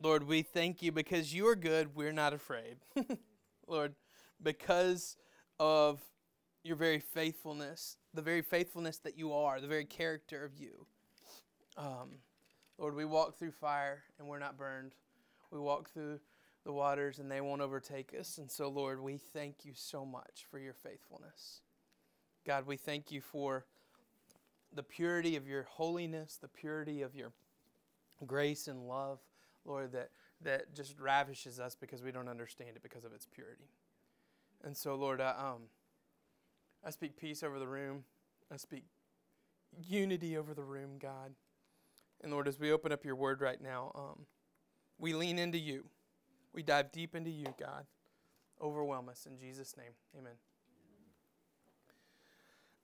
Lord, we thank you because you are good, we're not afraid. Lord, because of your very faithfulness, the very faithfulness that you are, the very character of you. Um, Lord, we walk through fire and we're not burned. We walk through the waters and they won't overtake us. And so, Lord, we thank you so much for your faithfulness. God, we thank you for the purity of your holiness, the purity of your grace and love, Lord, that, that just ravishes us because we don't understand it because of its purity. And so, Lord, I, um, I speak peace over the room. I speak unity over the room, God. And Lord, as we open up your word right now, um, we lean into you. We dive deep into you, God. Overwhelm us in Jesus' name. Amen.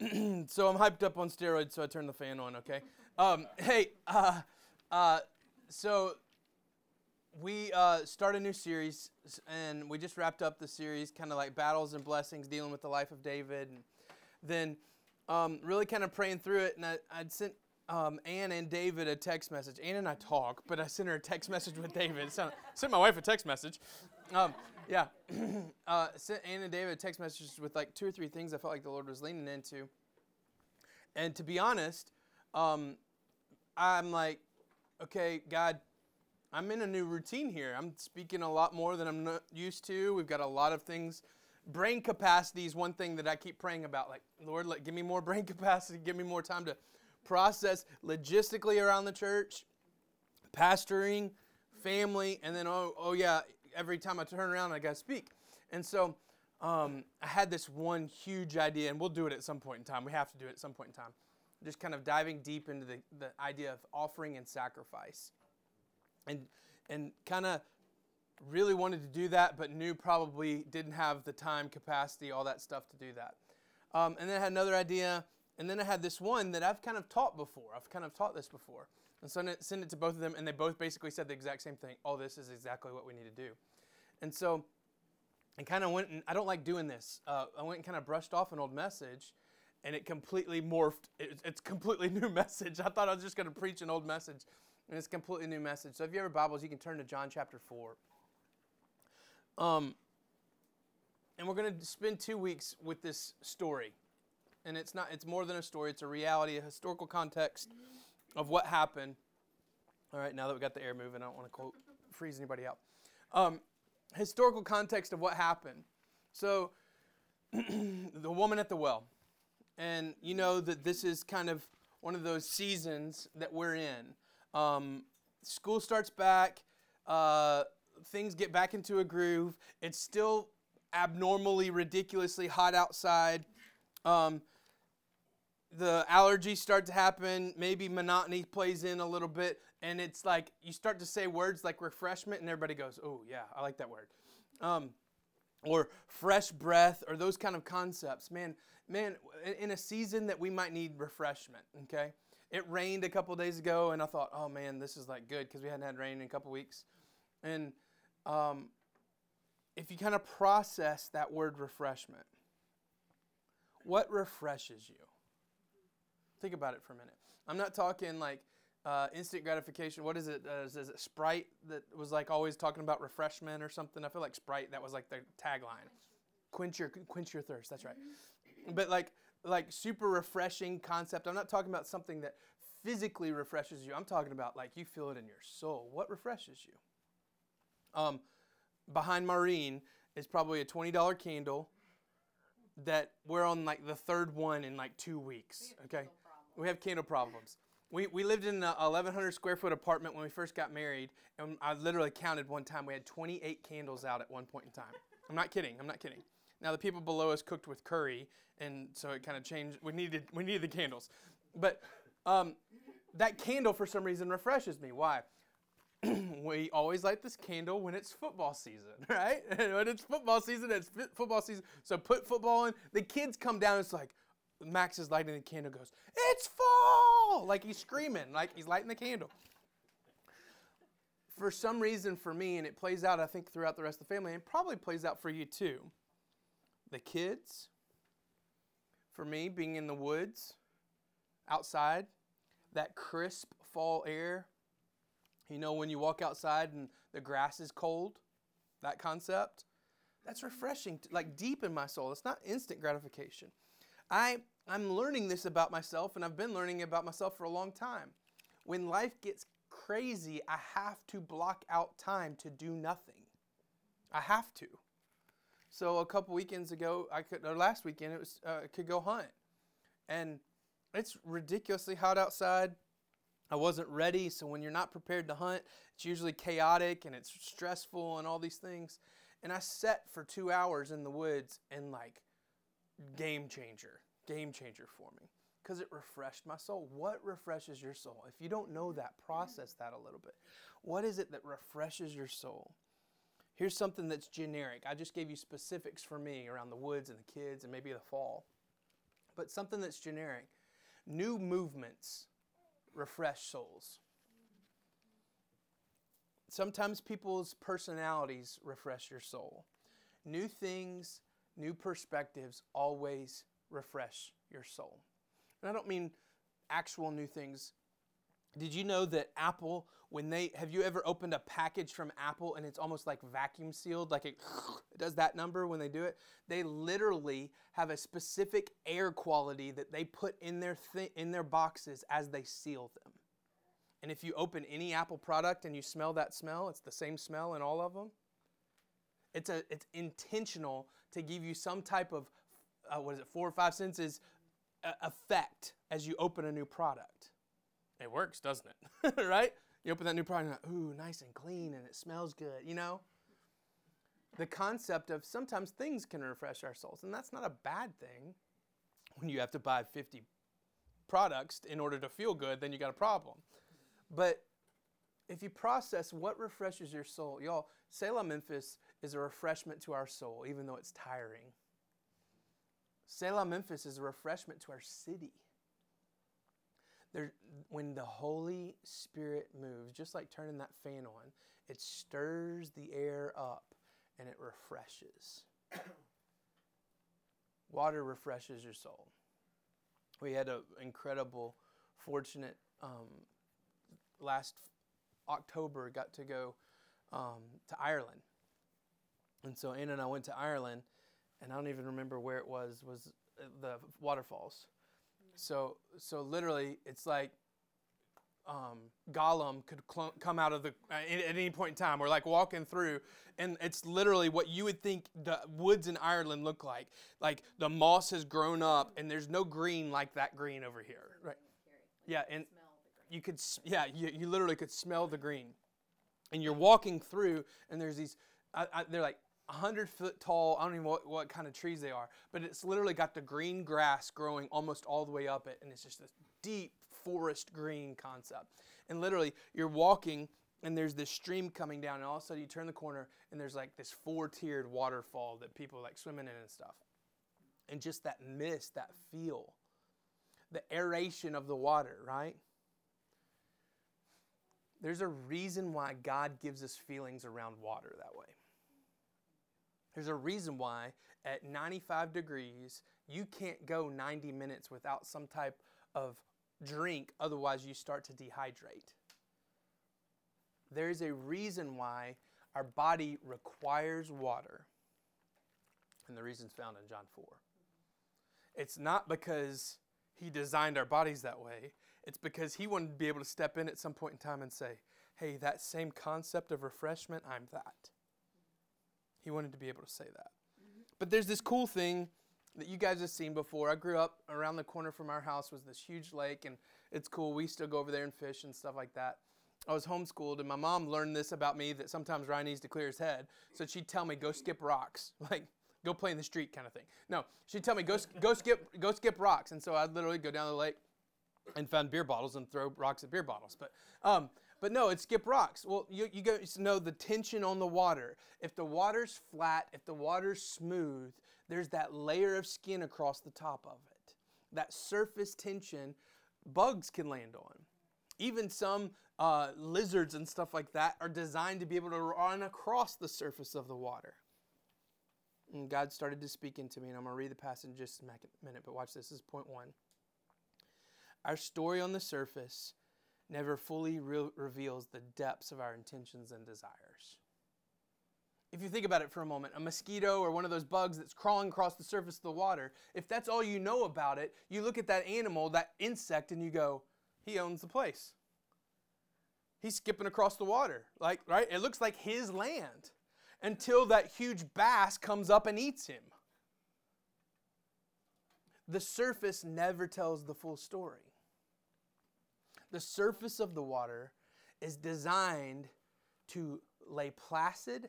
so I'm hyped up on steroids, so I turn the fan on, okay? Um, hey, uh, uh, so we uh, start a new series, and we just wrapped up the series, kind of like battles and blessings, dealing with the life of David, and then um, really kind of praying through it. And I, I'd sent um, Ann and David a text message. Ann and I talk, but I sent her a text message with David. So, sent my wife a text message. Um, yeah, uh, sent Ann and David a text message with like two or three things I felt like the Lord was leaning into. And to be honest, um, I'm like, okay, God, I'm in a new routine here. I'm speaking a lot more than I'm used to. We've got a lot of things. Brain capacity is one thing that I keep praying about. Like, Lord, let, give me more brain capacity. Give me more time to process logistically around the church, pastoring, family, and then, oh, oh yeah, every time I turn around, I got to speak. And so um, I had this one huge idea, and we'll do it at some point in time. We have to do it at some point in time. Just kind of diving deep into the, the idea of offering and sacrifice. And, and kind of really wanted to do that, but knew probably didn't have the time, capacity, all that stuff to do that. Um, and then I had another idea and then I had this one that I've kind of taught before. I've kind of taught this before. And so I sent it to both of them, and they both basically said the exact same thing. Oh, this is exactly what we need to do. And so I kind of went and I don't like doing this. Uh, I went and kind of brushed off an old message, and it completely morphed. It, it's completely new message. I thought I was just going to preach an old message, and it's a completely new message. So if you have Bibles, you can turn to John chapter 4. Um, and we're going to spend two weeks with this story. And it's not it's more than a story. It's a reality a historical context of what happened. All right now that we got the air moving i don't want to quote, freeze anybody out. Um, historical context of what happened. So the woman at the well. And you know that this is kind of one of those seasons that we're in um, school starts back uh, things get back into a groove. It's still abnormally ridiculously hot outside. Um, the allergies start to happen, maybe monotony plays in a little bit, and it's like you start to say words like refreshment, and everybody goes, "Oh yeah, I like that word," um, or fresh breath, or those kind of concepts. Man, man, in a season that we might need refreshment. Okay, it rained a couple days ago, and I thought, "Oh man, this is like good" because we hadn't had rain in a couple weeks, and um, if you kind of process that word refreshment, what refreshes you? Think about it for a minute. I'm not talking like uh, instant gratification. What is it? Uh, is, it Sprite that was like always talking about refreshment or something? I feel like Sprite. That was like the tagline. Quench your quench your thirst. That's right. But like like super refreshing concept. I'm not talking about something that physically refreshes you. I'm talking about like you feel it in your soul. What refreshes you? Um, behind Maureen is probably a twenty dollar candle that we're on like the third one in like two weeks. Okay. We have candle problems. We, we lived in a 1,100 square foot apartment when we first got married, and I literally counted one time. We had 28 candles out at one point in time. I'm not kidding. I'm not kidding. Now the people below us cooked with curry, and so it kind of changed. We needed we needed the candles, but um, that candle for some reason refreshes me. Why? we always light this candle when it's football season, right? when it's football season, it's football season. So put football in. The kids come down. It's like, Max is lighting the candle, goes, It's fall! Like he's screaming, like he's lighting the candle. For some reason, for me, and it plays out, I think, throughout the rest of the family, and probably plays out for you too. The kids, for me, being in the woods, outside, that crisp fall air, You know, when you walk outside and the grass is cold, that concept, that's refreshing, like deep in my soul. It's not instant gratification. I, I'm learning this about myself, and I've been learning about myself for a long time. When life gets crazy, I have to block out time to do nothing. I have to. So a couple weekends ago, I could, or last weekend, it was uh, could go hunt, and it's ridiculously hot outside. I wasn't ready, so when you're not prepared to hunt, it's usually chaotic and it's stressful and all these things. And I sat for two hours in the woods and like game changer, game changer for me because it refreshed my soul. What refreshes your soul? If you don't know that, process that a little bit. What is it that refreshes your soul? Here's something that's generic. I just gave you specifics for me around the woods and the kids and maybe the fall. But something that's generic. New movements refresh souls. Sometimes people's personalities refresh your soul. New things, new perspectives always refresh your soul. And I don't mean actual new things. Did you know that Apple, when they have you ever opened a package from Apple and it's almost like vacuum sealed, like it, it does that number when they do it? They literally have a specific air quality that they put in their th- in their boxes as they seal them. And if you open any Apple product and you smell that smell, it's the same smell in all of them. It's a it's intentional to give you some type of uh, what is it four or five senses uh, effect as you open a new product. It works, doesn't it? right? You open that new product, and ooh, nice and clean, and it smells good. You know. The concept of sometimes things can refresh our souls, and that's not a bad thing. When you have to buy 50 products in order to feel good, then you got a problem. But if you process what refreshes your soul, y'all, Selah Memphis is a refreshment to our soul, even though it's tiring. Selah Memphis is a refreshment to our city. There, when the Holy Spirit moves, just like turning that fan on, it stirs the air up and it refreshes. Water refreshes your soul. We had an incredible, fortunate um, last October got to go um, to Ireland. And so Anna and I went to Ireland, and I don't even remember where it was, was uh, the waterfalls. So, so literally, it's like um, Gollum could cl- come out of the uh, at any point in time. We're like walking through, and it's literally what you would think the woods in Ireland look like. Like the moss has grown up, and there's no green like that green over here, right? Yeah, and you could yeah you, you literally could smell the green and you're walking through and there's these I, I, they're like 100 foot tall i don't even know what, what kind of trees they are but it's literally got the green grass growing almost all the way up it and it's just this deep forest green concept and literally you're walking and there's this stream coming down and all of a sudden you turn the corner and there's like this four tiered waterfall that people like swimming in and stuff and just that mist that feel the aeration of the water right there's a reason why God gives us feelings around water that. There's a reason why at 95 degrees, you can't go 90 minutes without some type of drink, otherwise, you start to dehydrate. There's a reason why our body requires water. And the reason's found in John 4. It's not because he designed our bodies that way, it's because he wanted to be able to step in at some point in time and say, hey, that same concept of refreshment, I'm that. He wanted to be able to say that. Mm-hmm. But there's this cool thing that you guys have seen before. I grew up around the corner from our house was this huge lake, and it's cool. We still go over there and fish and stuff like that. I was homeschooled, and my mom learned this about me that sometimes Ryan needs to clear his head. So she'd tell me, go skip rocks. Like, go play in the street kind of thing. No, she'd tell me, go, go, skip, go skip rocks. And so I'd literally go down the lake, and found beer bottles and throw rocks at beer bottles. But um, but no, it's skip rocks. Well, you you to know the tension on the water. If the water's flat, if the water's smooth, there's that layer of skin across the top of it. That surface tension, bugs can land on. Even some uh, lizards and stuff like that are designed to be able to run across the surface of the water. And God started to speak into me, and I'm going to read the passage in just a minute, but watch this. This is point one. Our story on the surface never fully re- reveals the depths of our intentions and desires. If you think about it for a moment, a mosquito or one of those bugs that's crawling across the surface of the water, if that's all you know about it, you look at that animal, that insect, and you go, he owns the place. He's skipping across the water. Like, right? It looks like his land until that huge bass comes up and eats him. The surface never tells the full story. The surface of the water is designed to lay placid,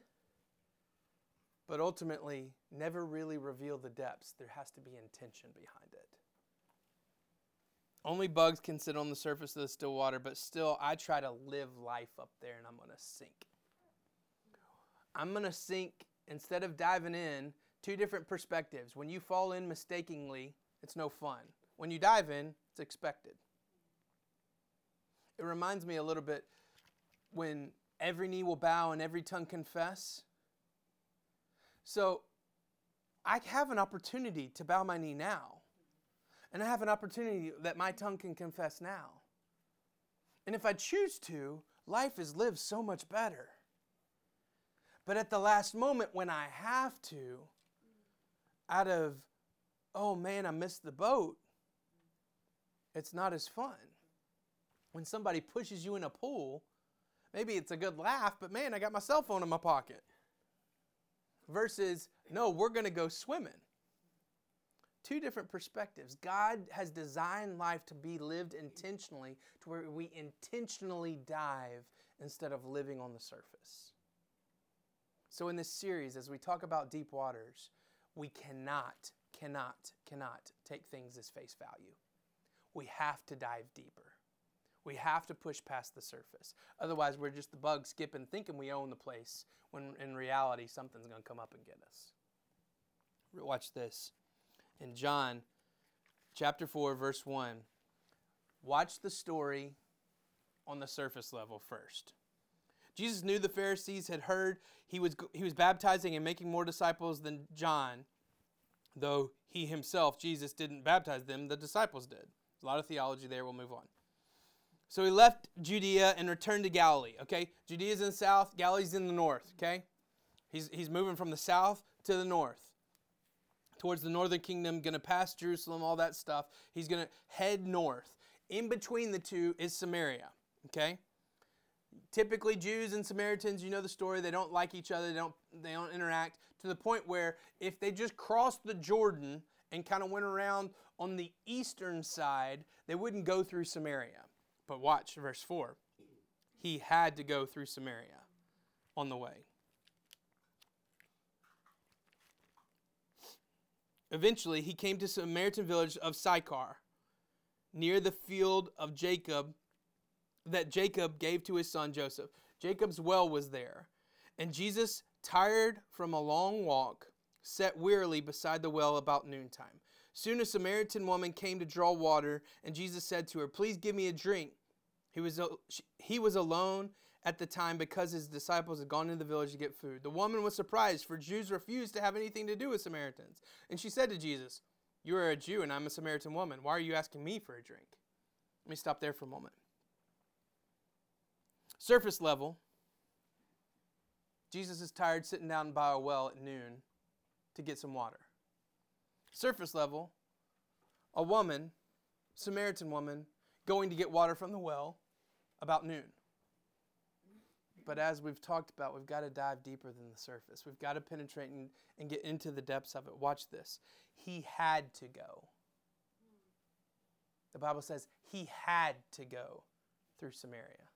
but ultimately never really reveal the depths. There has to be intention behind it. Only bugs can sit on the surface of the still water, but still, I try to live life up there and I'm going to sink. I'm going to sink instead of diving in, two different perspectives. When you fall in mistakenly, it's no fun. When you dive in, it's expected. It reminds me a little bit when every knee will bow and every tongue confess. So I have an opportunity to bow my knee now. And I have an opportunity that my tongue can confess now. And if I choose to, life is lived so much better. But at the last moment, when I have to, out of, oh man, I missed the boat, it's not as fun. When somebody pushes you in a pool, maybe it's a good laugh, but man, I got my cell phone in my pocket. Versus, no, we're going to go swimming. Two different perspectives. God has designed life to be lived intentionally, to where we intentionally dive instead of living on the surface. So, in this series, as we talk about deep waters, we cannot, cannot, cannot take things as face value. We have to dive deeper. We have to push past the surface. Otherwise, we're just the bug skipping, thinking we own the place, when in reality, something's going to come up and get us. Watch this. In John chapter 4, verse 1, watch the story on the surface level first. Jesus knew the Pharisees had heard he was, he was baptizing and making more disciples than John, though he himself, Jesus, didn't baptize them, the disciples did. A lot of theology there, we'll move on. So he left Judea and returned to Galilee, okay? Judea's in the south, Galilee's in the north, okay? He's, he's moving from the south to the north, towards the northern kingdom, going to pass Jerusalem, all that stuff. He's going to head north. In between the two is Samaria, okay? typically Jews and Samaritans, you know the story, they don't like each other, they don't they don't interact to the point where if they just crossed the Jordan and kind of went around on the eastern side, they wouldn't go through Samaria. But watch verse 4. He had to go through Samaria on the way. Eventually, he came to the Samaritan village of Sychar, near the field of Jacob that Jacob gave to his son Joseph. Jacob's well was there. And Jesus, tired from a long walk, sat wearily beside the well about noontime. Soon a Samaritan woman came to draw water, and Jesus said to her, Please give me a drink. He was, he was alone at the time because his disciples had gone into the village to get food. The woman was surprised, for Jews refused to have anything to do with Samaritans. And she said to Jesus, You are a Jew, and I'm a Samaritan woman. Why are you asking me for a drink? Let me stop there for a moment. Surface level, Jesus is tired sitting down by a well at noon to get some water. Surface level, a woman, Samaritan woman, going to get water from the well about noon. But as we've talked about, we've got to dive deeper than the surface. We've got to penetrate and, and get into the depths of it. Watch this. He had to go. The Bible says he had to go through Samaria.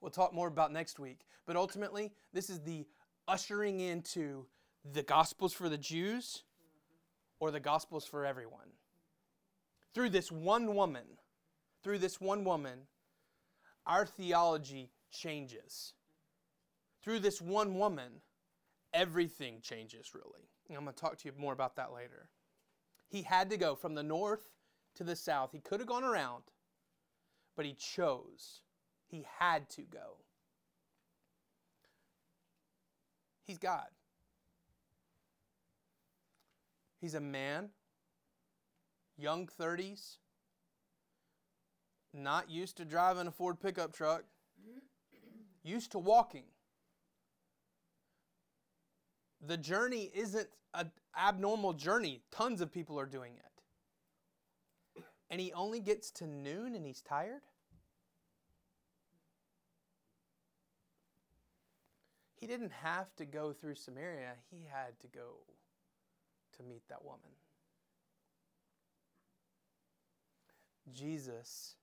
We'll talk more about next week. But ultimately, this is the ushering into the Gospels for the Jews or the Gospels for everyone. Through this one woman, through this one woman, our theology changes. Through this one woman, everything changes, really. And I'm going to talk to you more about that later. He had to go from the north to the south. He could have gone around, but he chose he had to go. He's God. He's a man, young 30s, not used to driving a Ford pickup truck, used to walking. The journey isn't an abnormal journey. Tons of people are doing it. And he only gets to noon and he's tired? He didn't have to go through Samaria, he had to go to meet that woman. Jesus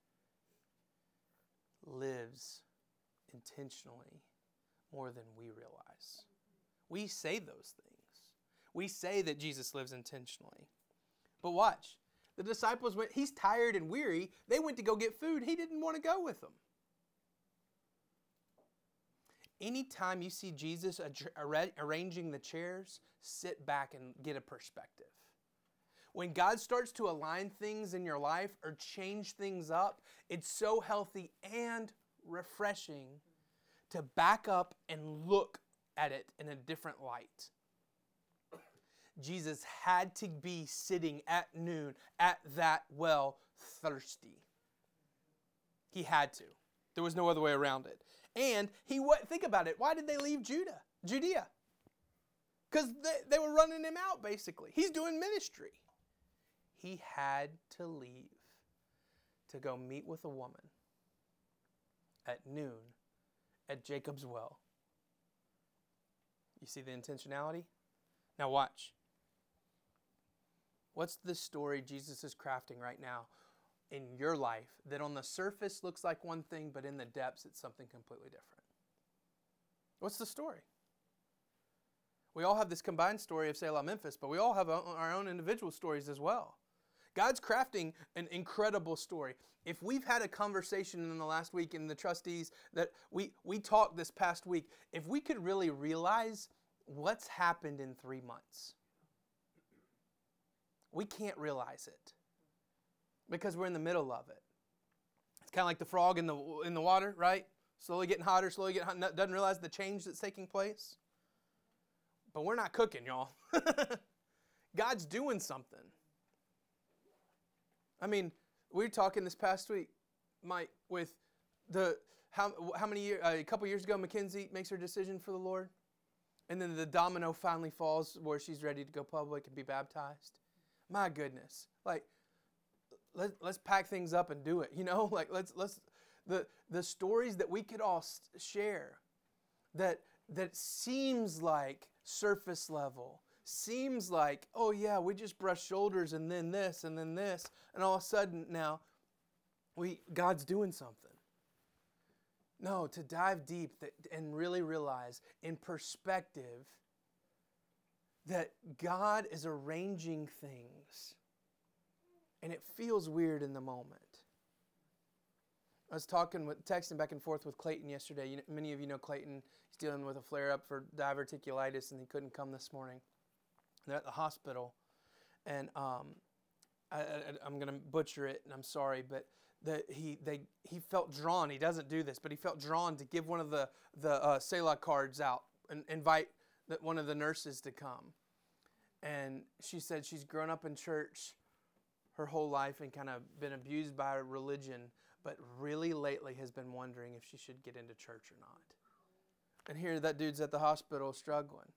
lives intentionally more than we realize. We say those things. We say that Jesus lives intentionally. But watch. The disciples went, he's tired and weary. They went to go get food. He didn't want to go with them. Anytime you see Jesus arranging the chairs, sit back and get a perspective. When God starts to align things in your life or change things up, it's so healthy and refreshing to back up and look at it in a different light. Jesus had to be sitting at noon at that well thirsty. He had to. There was no other way around it. And he what think about it. Why did they leave Judah? Judea. Because they, they were running him out, basically. He's doing ministry. He had to leave to go meet with a woman at noon at Jacob's well. You see the intentionality? Now, watch. What's the story Jesus is crafting right now in your life that on the surface looks like one thing, but in the depths it's something completely different? What's the story? We all have this combined story of Selah Memphis, but we all have our own individual stories as well. God's crafting an incredible story. If we've had a conversation in the last week in the trustees that we, we talked this past week, if we could really realize what's happened in three months, we can't realize it because we're in the middle of it. It's kind of like the frog in the, in the water, right? Slowly getting hotter, slowly getting hot, doesn't realize the change that's taking place. But we're not cooking, y'all. God's doing something. I mean, we were talking this past week, Mike, with the how how many years uh, a couple years ago Mackenzie makes her decision for the Lord, and then the domino finally falls where she's ready to go public and be baptized. My goodness, like let let's pack things up and do it. You know, like let's let's the the stories that we could all share that that seems like surface level seems like, oh yeah, we just brush shoulders and then this and then this, and all of a sudden now we God's doing something. No, to dive deep and really realize in perspective that God is arranging things and it feels weird in the moment. I was talking with, texting back and forth with Clayton yesterday. You know, many of you know Clayton. He's dealing with a flare up for diverticulitis and he couldn't come this morning. They're at the hospital, and um, I, am going to butcher it, and I'm sorry, but the, he they he felt drawn. He doesn't do this, but he felt drawn to give one of the the uh, Selah cards out and invite the, one of the nurses to come. And she said she's grown up in church her whole life and kind of been abused by religion, but really lately has been wondering if she should get into church or not. And here that dude's at the hospital struggling.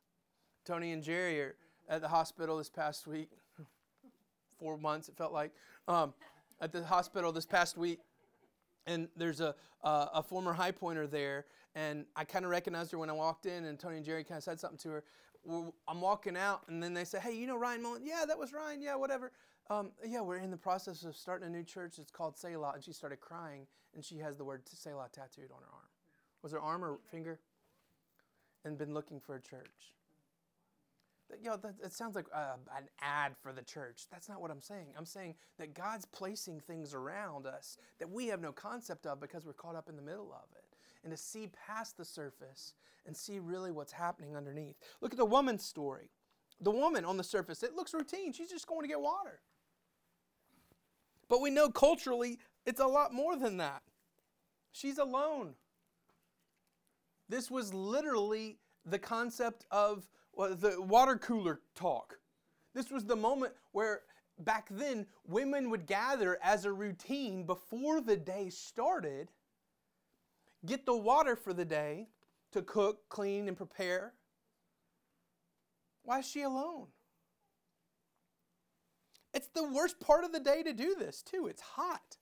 Tony and Jerry are at the hospital this past week. Four months, it felt like. Um, at the hospital this past week, and there's a, a former high pointer there, and I kind of recognized her when I walked in, and Tony and Jerry kind of said something to her. Well, I'm walking out, and then they say, "Hey, you know Ryan Mullen? Yeah, that was Ryan. Yeah, whatever. Um, yeah, we're in the process of starting a new church. It's called Selah." And she started crying, and she has the word Selah tattooed on her arm. Was her arm or finger? And been looking for a church you know, that, it sounds like uh, an ad for the church. That's not what I'm saying. I'm saying that God's placing things around us that we have no concept of because we're caught up in the middle of it. And to see past the surface and see really what's happening underneath. Look at the woman's story. The woman on the surface, it looks routine. She's just going to get water. But we know culturally it's a lot more than that. She's alone. This was literally the concept of the water cooler talk. This was the moment where back then, women would gather as a routine before the day started, get the water for the day to cook, clean, and prepare. Why is she alone? It's the worst part of the day to do this, too. It's hot.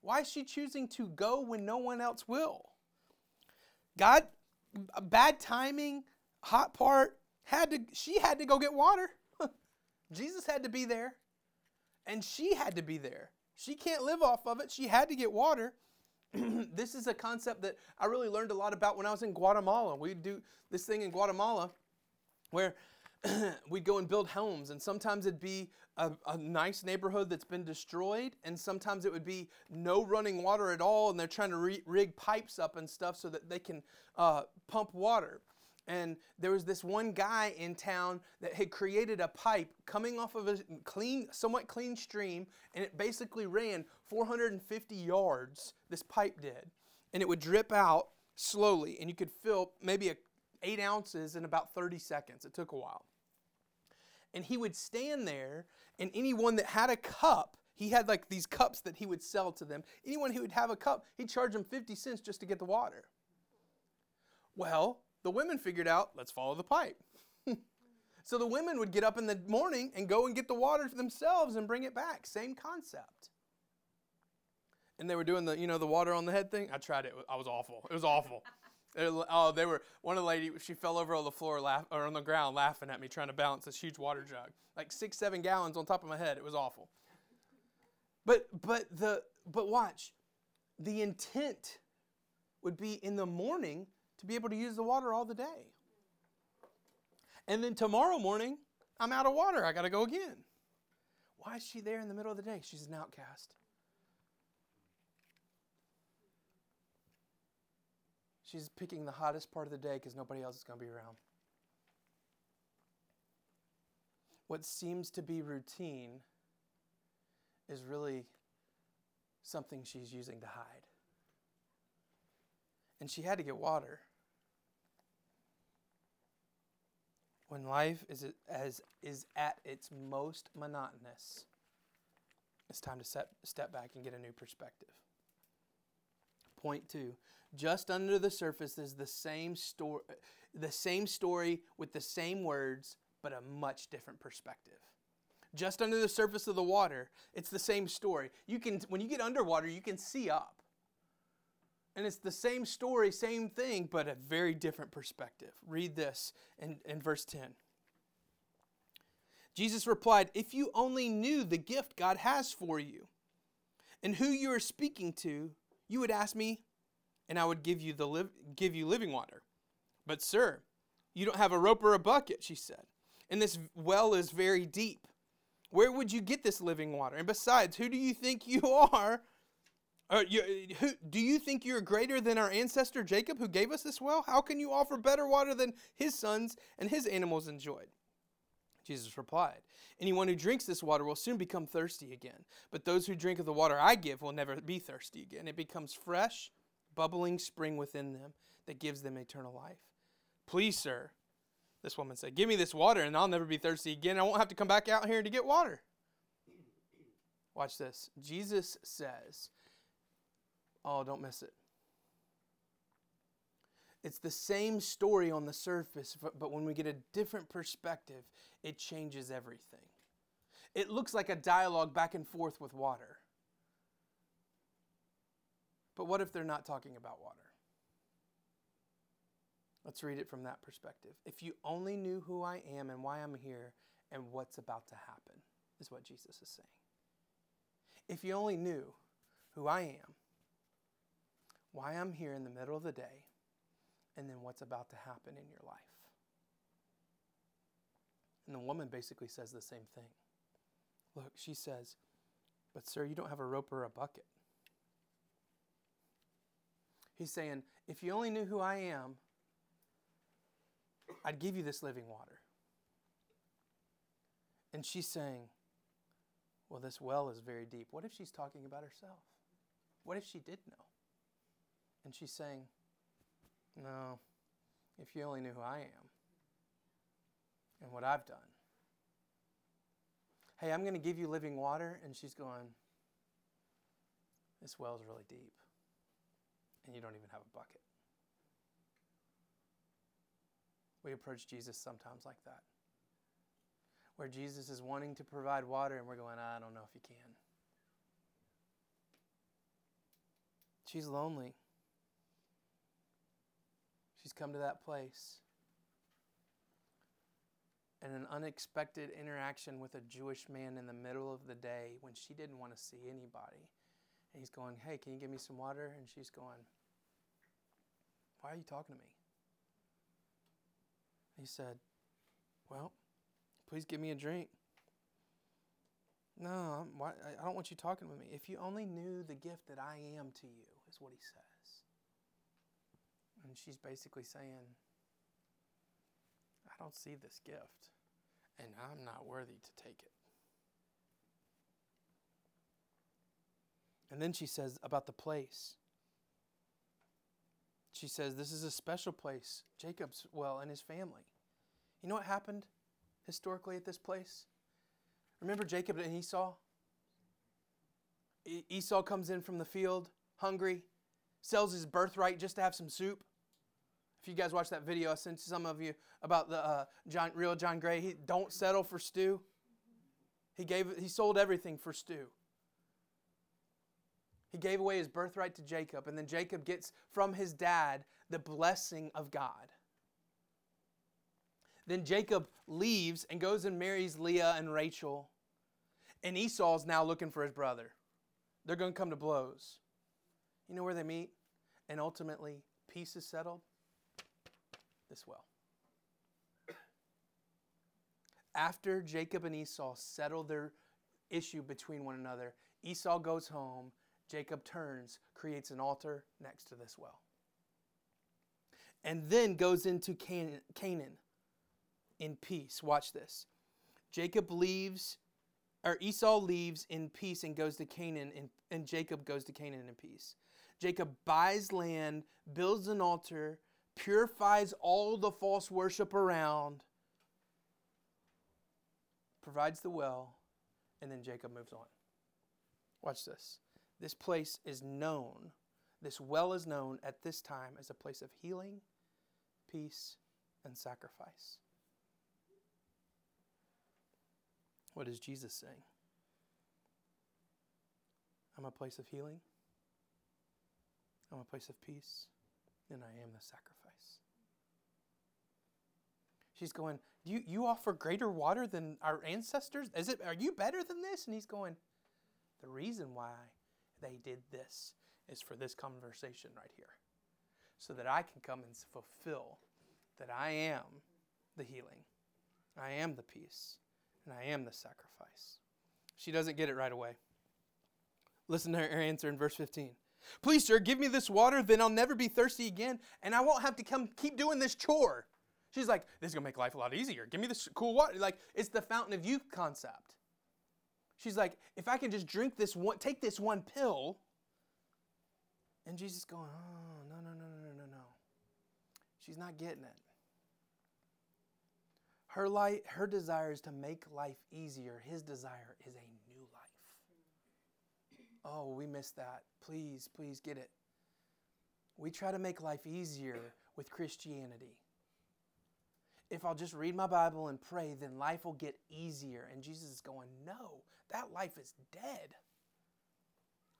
Why is she choosing to go when no one else will? God, bad timing, hot part, had to she had to go get water. Jesus had to be there. And she had to be there. She can't live off of it. She had to get water. this is a concept that I really learned a lot about when I was in Guatemala. We do this thing in Guatemala where we'd go and build homes, and sometimes it'd be a, a, nice neighborhood that's been destroyed, and sometimes it would be no running water at all, and they're trying to re- rig pipes up and stuff so that they can uh, pump water. And there was this one guy in town that had created a pipe coming off of a clean, somewhat clean stream, and it basically ran 450 yards. This pipe did, and it would drip out slowly, and you could fill maybe a, eight ounces in about 30 seconds. It took a while. And he would stand there, and anyone that had a cup, he had like these cups that he would sell to them. Anyone who would have a cup, he'd charge them 50 cents just to get the water. Well, the women figured out, let's follow the pipe. so the women would get up in the morning and go and get the water themselves and bring it back. Same concept. And they were doing the, you know, the water on the head thing. I tried it. I was awful. It was awful. Oh, they were one of the lady. She fell over on the floor, laugh, or on the ground, laughing at me, trying to balance this huge water jug, like six, seven gallons on top of my head. It was awful. But but the but watch, the intent would be in the morning to be able to use the water all the day. And then tomorrow morning, I'm out of water. I got to go again. Why is she there in the middle of the day? She's an outcast. She's picking the hottest part of the day because nobody else is going to be around. What seems to be routine is really something she's using to hide. And she had to get water. when life is as is at its most monotonous, it's time to set, step back and get a new perspective. Point two: just under the surface is the same story, the same story with the same words, but a much different perspective. Just under the surface of the water, it's the same story. You can, when you get underwater, you can see up. And it's the same story, same thing, but a very different perspective. Read this in, in verse 10. Jesus replied, If you only knew the gift God has for you and who you are speaking to, you would ask me, and I would give you, the li- give you living water. But, sir, you don't have a rope or a bucket, she said, and this well is very deep. Where would you get this living water? And besides, who do you think you are? Uh, you, who, do you think you're greater than our ancestor Jacob who gave us this well? How can you offer better water than his sons and his animals enjoyed? Jesus replied, Anyone who drinks this water will soon become thirsty again, but those who drink of the water I give will never be thirsty again. It becomes fresh, bubbling spring within them that gives them eternal life. Please, sir, this woman said, Give me this water and I'll never be thirsty again. I won't have to come back out here to get water. Watch this. Jesus says, Oh, don't miss it. It's the same story on the surface, but when we get a different perspective, it changes everything. It looks like a dialogue back and forth with water. But what if they're not talking about water? Let's read it from that perspective. If you only knew who I am and why I'm here and what's about to happen, is what Jesus is saying. If you only knew who I am, why I'm here in the middle of the day, and then what's about to happen in your life. And the woman basically says the same thing. Look, she says, But sir, you don't have a rope or a bucket. He's saying, If you only knew who I am, I'd give you this living water. And she's saying, Well, this well is very deep. What if she's talking about herself? What if she did know? And she's saying, No, if you only knew who I am and what I've done. Hey, I'm going to give you living water. And she's going, This well is really deep. And you don't even have a bucket. We approach Jesus sometimes like that, where Jesus is wanting to provide water, and we're going, I don't know if you can. She's lonely. She's come to that place. And an unexpected interaction with a Jewish man in the middle of the day when she didn't want to see anybody. And he's going, Hey, can you give me some water? And she's going, Why are you talking to me? He said, Well, please give me a drink. No, why, I don't want you talking with me. If you only knew the gift that I am to you, is what he says. And she's basically saying, I don't see this gift, and I'm not worthy to take it. And then she says about the place. She says, This is a special place, Jacob's well and his family. You know what happened historically at this place? Remember Jacob and Esau? Esau comes in from the field hungry, sells his birthright just to have some soup. If you guys watch that video, I sent some of you about the uh, John, real John Gray. He don't settle for stew. He gave, he sold everything for stew. He gave away his birthright to Jacob, and then Jacob gets from his dad the blessing of God. Then Jacob leaves and goes and marries Leah and Rachel. And Esau's now looking for his brother. They're going to come to blows. You know where they meet? And ultimately, peace is settled this well. After Jacob and Esau settle their issue between one another, Esau goes home, Jacob turns, creates an altar next to this well. And then goes into Canaan in peace. Watch this. Jacob leaves, or Esau leaves in peace and goes to Canaan, and, and Jacob goes to Canaan in peace. Jacob buys land, builds an altar, purifies all the false worship around, provides the well, and then Jacob moves on. Watch this. This place is known, this well is known at this time as a place of healing, peace, and sacrifice. What is Jesus saying? I'm a place of healing. I'm a place of peace. And I am the sacrifice. She's going, you, you offer greater water than our ancestors? Is it, are you better than this? And he's going, The reason why they did this is for this conversation right here. So that I can come and fulfill that I am the healing, I am the peace, and I am the sacrifice. She doesn't get it right away. Listen to her answer in verse 15. Please, sir, give me this water, then I'll never be thirsty again, and I won't have to come keep doing this chore. She's like, this is gonna make life a lot easier. Give me this cool water. Like, it's the fountain of youth concept. She's like, if I can just drink this one, take this one pill. And Jesus going, oh, no, no, no, no, no, no. She's not getting it. Her, life, her desire is to make life easier. His desire is a new life. Oh, we missed that. Please, please get it. We try to make life easier with Christianity. If I'll just read my Bible and pray, then life will get easier. And Jesus is going, No, that life is dead.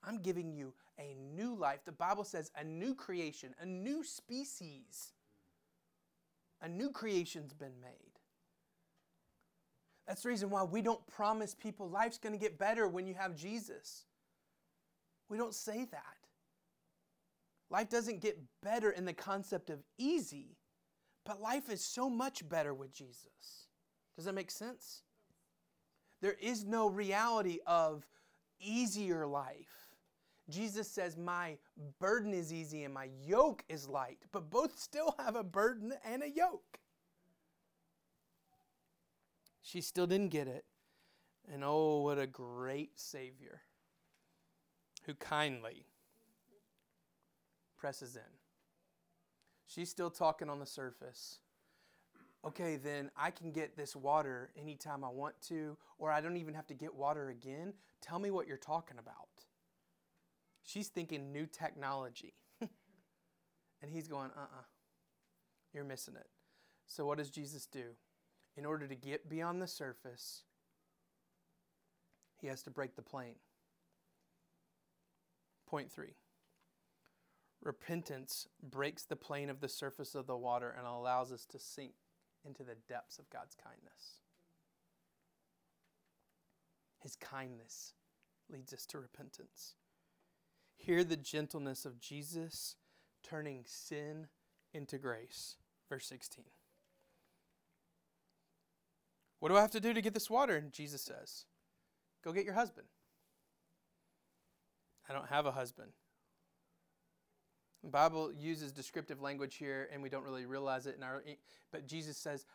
I'm giving you a new life. The Bible says a new creation, a new species. A new creation's been made. That's the reason why we don't promise people life's going to get better when you have Jesus. We don't say that. Life doesn't get better in the concept of easy, but life is so much better with Jesus. Does that make sense? There is no reality of easier life. Jesus says, My burden is easy and my yoke is light, but both still have a burden and a yoke. She still didn't get it. And oh, what a great Savior who kindly presses in. She's still talking on the surface. okay, then I can get this water anytime I want to, or I don't even have to get water again. Tell me what you're talking about. She's thinking new technology. and he's going, uh uh-uh, uh, you are missing it. So, what does Jesus do? In order to get beyond the surface, he has to break the plane. Point three repentance breaks the plane of the surface of the water and allows us to sink into the depths of God's kindness. His kindness leads us to repentance. Hear the gentleness of Jesus turning sin into grace. Verse 16. What do I have to do to get this water? And Jesus says, Go get your husband. I don't have a husband. Bible uses descriptive language here, and we don't really realize it in our. But Jesus says,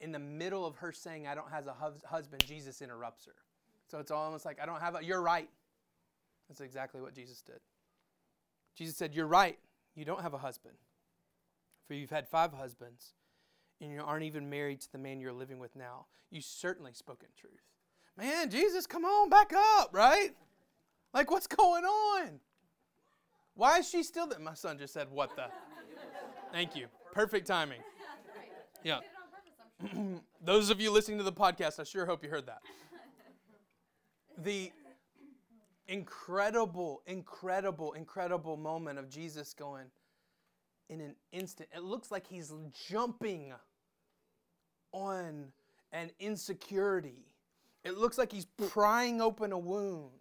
in the middle of her saying, "I don't have a husband," Jesus interrupts her. So it's almost like, "I don't have a." You're right. That's exactly what Jesus did. Jesus said, "You're right. You don't have a husband, for you've had five husbands, and you aren't even married to the man you're living with now. You certainly spoke in truth." Man, Jesus, come on, back up, right? Like, what's going on? Why is she still there? My son just said, What the? Thank you. Perfect timing. Yeah. Those of you listening to the podcast, I sure hope you heard that. The incredible, incredible, incredible moment of Jesus going in an instant. It looks like he's jumping on an insecurity. It looks like he's prying open a wound.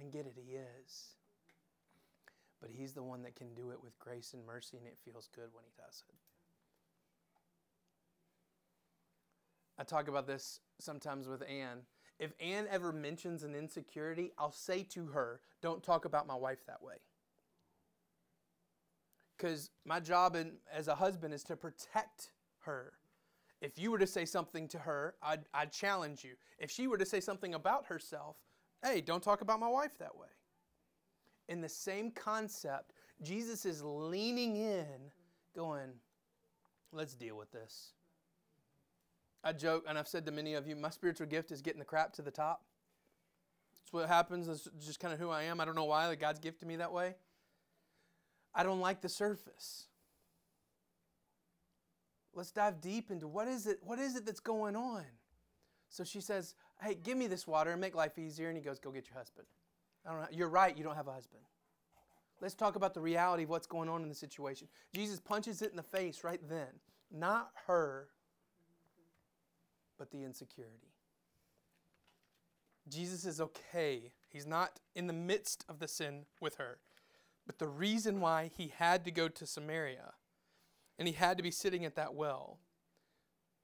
And get it, he is. But He's the one that can do it with grace and mercy, and it feels good when He does it. I talk about this sometimes with Anne. If Anne ever mentions an insecurity, I'll say to her, Don't talk about my wife that way. Because my job in, as a husband is to protect her. If you were to say something to her, I'd, I'd challenge you. If she were to say something about herself, hey, don't talk about my wife that way in the same concept, Jesus is leaning in, going, let's deal with this. I joke, and I've said to many of you, my spiritual gift is getting the crap to the top. That's what happens. That's just kind of who I am. I don't know why God's gifted me that way. I don't like the surface. Let's dive deep into what is it? What is it that's going on? So she says, "Hey, give me this water and make life easier." And he goes, "Go get your husband." I don't know. You're right, you don't have a husband. Let's talk about the reality of what's going on in the situation. Jesus punches it in the face right then. Not her, but the insecurity. Jesus is okay. He's not in the midst of the sin with her. But the reason why he had to go to Samaria and he had to be sitting at that well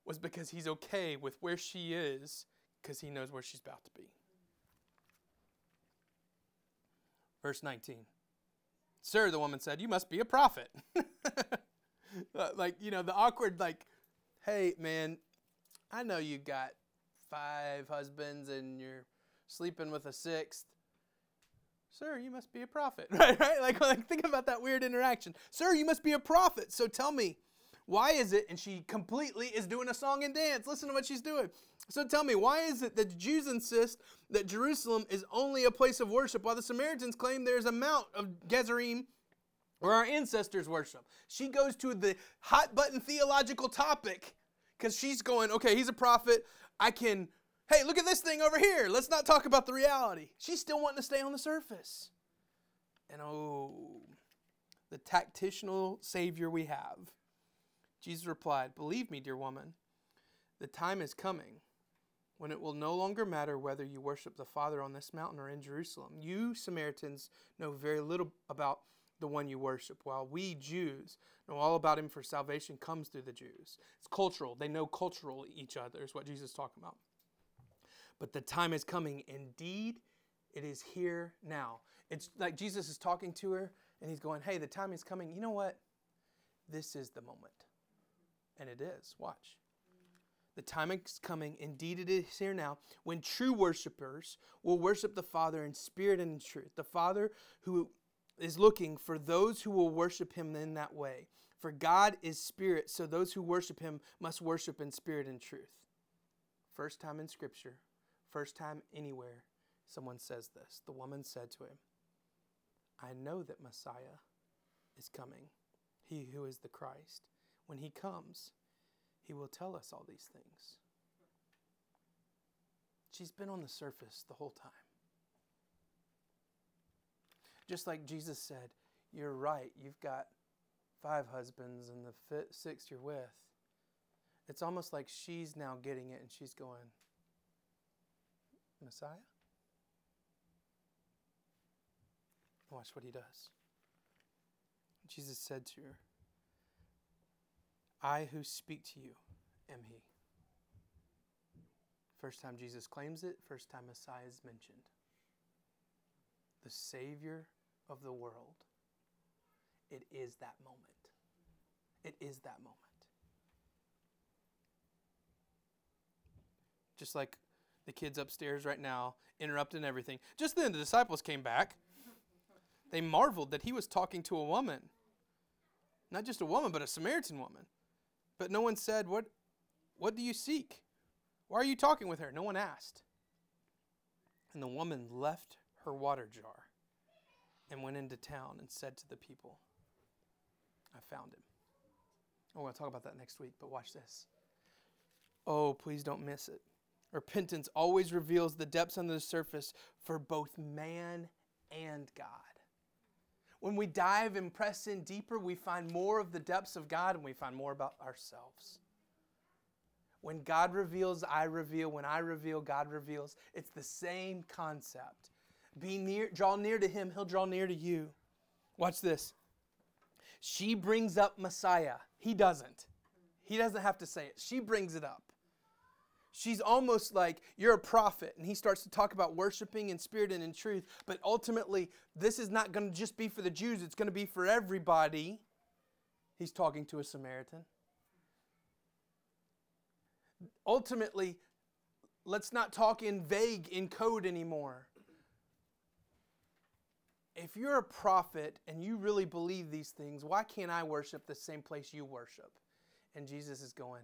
was because he's okay with where she is because he knows where she's about to be. Verse 19. Sir, the woman said, You must be a prophet. Uh, like, you know, the awkward, like, hey, man, I know you got five husbands and you're sleeping with a sixth. Sir, you must be a prophet. Right, right? Like, like think about that weird interaction. Sir, you must be a prophet. So tell me, why is it? And she completely is doing a song and dance. Listen to what she's doing. So tell me, why is it that the Jews insist that Jerusalem is only a place of worship while the Samaritans claim there's a mount of Gerizim where our ancestors worship? She goes to the hot button theological topic because she's going, okay, he's a prophet. I can, hey, look at this thing over here. Let's not talk about the reality. She's still wanting to stay on the surface. And oh, the tactitional Savior we have Jesus replied, Believe me, dear woman, the time is coming when it will no longer matter whether you worship the Father on this mountain or in Jerusalem. You Samaritans know very little about the one you worship, while we Jews know all about him, for salvation comes through the Jews. It's cultural. They know cultural each other, is what Jesus is talking about. But the time is coming. Indeed, it is here now. It's like Jesus is talking to her, and he's going, Hey, the time is coming. You know what? This is the moment. And it is. Watch. The time is coming, indeed it is here now, when true worshipers will worship the Father in spirit and in truth. The Father who is looking for those who will worship him in that way. For God is spirit, so those who worship him must worship in spirit and truth. First time in Scripture, first time anywhere, someone says this. The woman said to him, I know that Messiah is coming, he who is the Christ. When he comes, he will tell us all these things. She's been on the surface the whole time. Just like Jesus said, You're right, you've got five husbands and the fifth, sixth you're with. It's almost like she's now getting it and she's going, Messiah? Watch what he does. Jesus said to her, I who speak to you am he. First time Jesus claims it, first time Messiah is mentioned. The Savior of the world. It is that moment. It is that moment. Just like the kids upstairs right now, interrupting everything. Just then, the disciples came back. They marveled that he was talking to a woman. Not just a woman, but a Samaritan woman. But no one said, What, what do you seek? Why are you talking with her? No one asked. And the woman left her water jar and went into town and said to the people, I found him. Oh, we'll talk about that next week, but watch this. Oh, please don't miss it. Repentance always reveals the depths under the surface for both man and God. When we dive and press in deeper, we find more of the depths of God and we find more about ourselves. When God reveals, I reveal. When I reveal, God reveals. It's the same concept. Be near, draw near to him, he'll draw near to you. Watch this. She brings up Messiah. He doesn't. He doesn't have to say it. She brings it up. She's almost like, You're a prophet. And he starts to talk about worshiping in spirit and in truth. But ultimately, this is not going to just be for the Jews, it's going to be for everybody. He's talking to a Samaritan. Ultimately, let's not talk in vague, in code anymore if you're a prophet and you really believe these things, why can't I worship the same place you worship? And Jesus is going,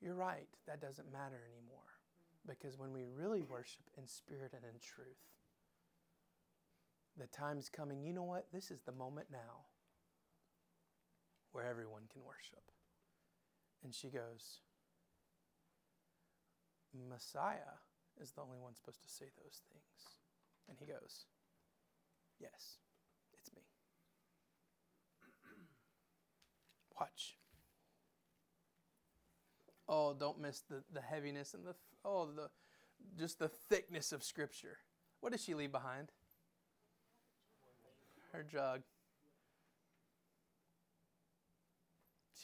You're right, that doesn't matter anymore. Because when we really worship in spirit and in truth, the time's coming. You know what? This is the moment now where everyone can worship. And she goes, Messiah is the only one supposed to say those things. And he goes, Yes, it's me. Watch. Oh, don't miss the, the heaviness and the oh the just the thickness of scripture. What does she leave behind? Her jug.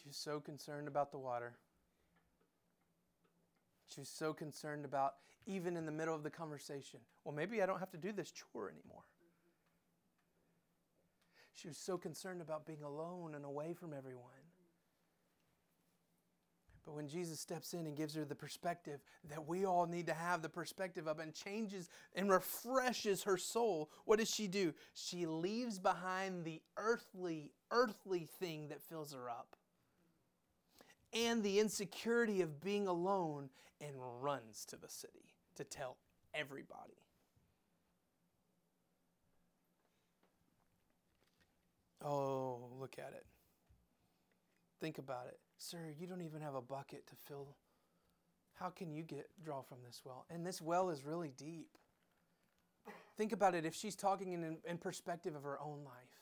She's so concerned about the water. She's so concerned about, even in the middle of the conversation, well, maybe I don't have to do this chore anymore. She was so concerned about being alone and away from everyone. But when Jesus steps in and gives her the perspective that we all need to have the perspective of and changes and refreshes her soul, what does she do? She leaves behind the earthly, earthly thing that fills her up and the insecurity of being alone and runs to the city to tell everybody. Oh, look at it. Think about it. Sir, you don't even have a bucket to fill. How can you get draw from this well? And this well is really deep. Think about it if she's talking in, in perspective of her own life.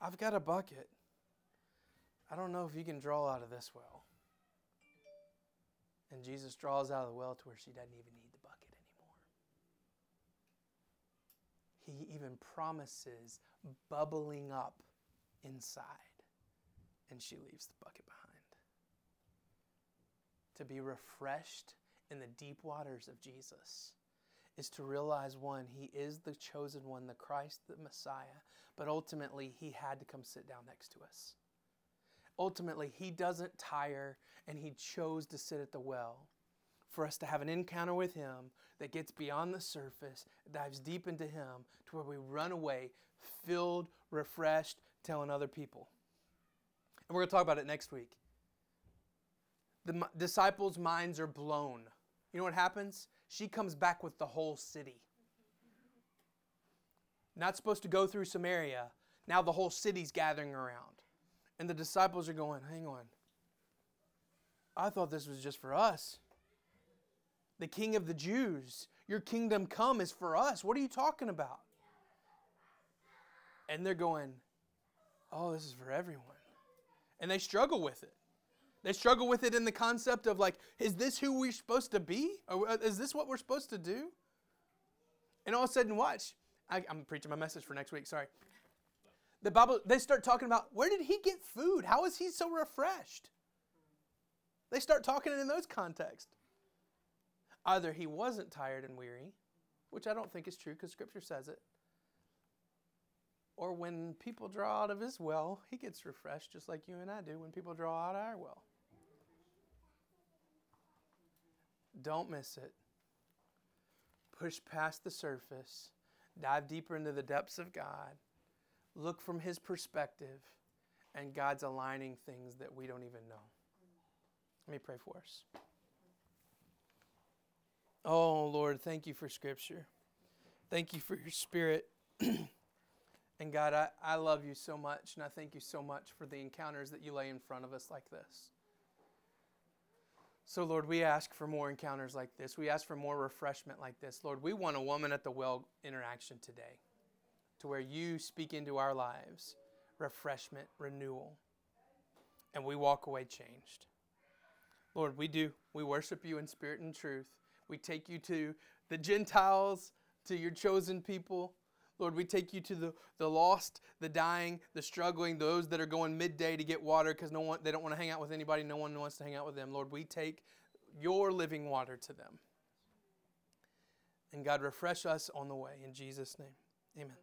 I've got a bucket. I don't know if you can draw out of this well. And Jesus draws out of the well to where she doesn't even need the bucket anymore. he even promises bubbling up inside. And she leaves the bucket behind. To be refreshed in the deep waters of Jesus is to realize one, he is the chosen one, the Christ, the Messiah, but ultimately he had to come sit down next to us. Ultimately, he doesn't tire and he chose to sit at the well for us to have an encounter with Him that gets beyond the surface, dives deep into Him, to where we run away filled, refreshed, telling other people. And we're going to talk about it next week. The disciples' minds are blown. You know what happens? She comes back with the whole city. Not supposed to go through Samaria. Now the whole city's gathering around. And the disciples are going, hang on. I thought this was just for us. The king of the Jews, your kingdom come is for us. What are you talking about? And they're going, oh, this is for everyone. And they struggle with it. They struggle with it in the concept of like, is this who we're supposed to be? Or uh, is this what we're supposed to do? And all of a sudden, watch. I, I'm preaching my message for next week. Sorry. The Bible. They start talking about where did he get food? How is he so refreshed? They start talking it in those contexts. Either he wasn't tired and weary, which I don't think is true because Scripture says it, or when people draw out of his well, he gets refreshed just like you and I do when people draw out our well. Don't miss it. Push past the surface, dive deeper into the depths of God, look from his perspective, and God's aligning things that we don't even know. Let me pray for us. Oh, Lord, thank you for Scripture. Thank you for your Spirit. and God, I, I love you so much, and I thank you so much for the encounters that you lay in front of us like this. So, Lord, we ask for more encounters like this. We ask for more refreshment like this. Lord, we want a woman at the well interaction today to where you speak into our lives refreshment, renewal, and we walk away changed. Lord, we do. We worship you in spirit and truth. We take you to the Gentiles, to your chosen people. Lord, we take you to the, the lost, the dying, the struggling, those that are going midday to get water because no one they don't want to hang out with anybody, no one wants to hang out with them. Lord, we take your living water to them. And God, refresh us on the way. In Jesus' name, amen.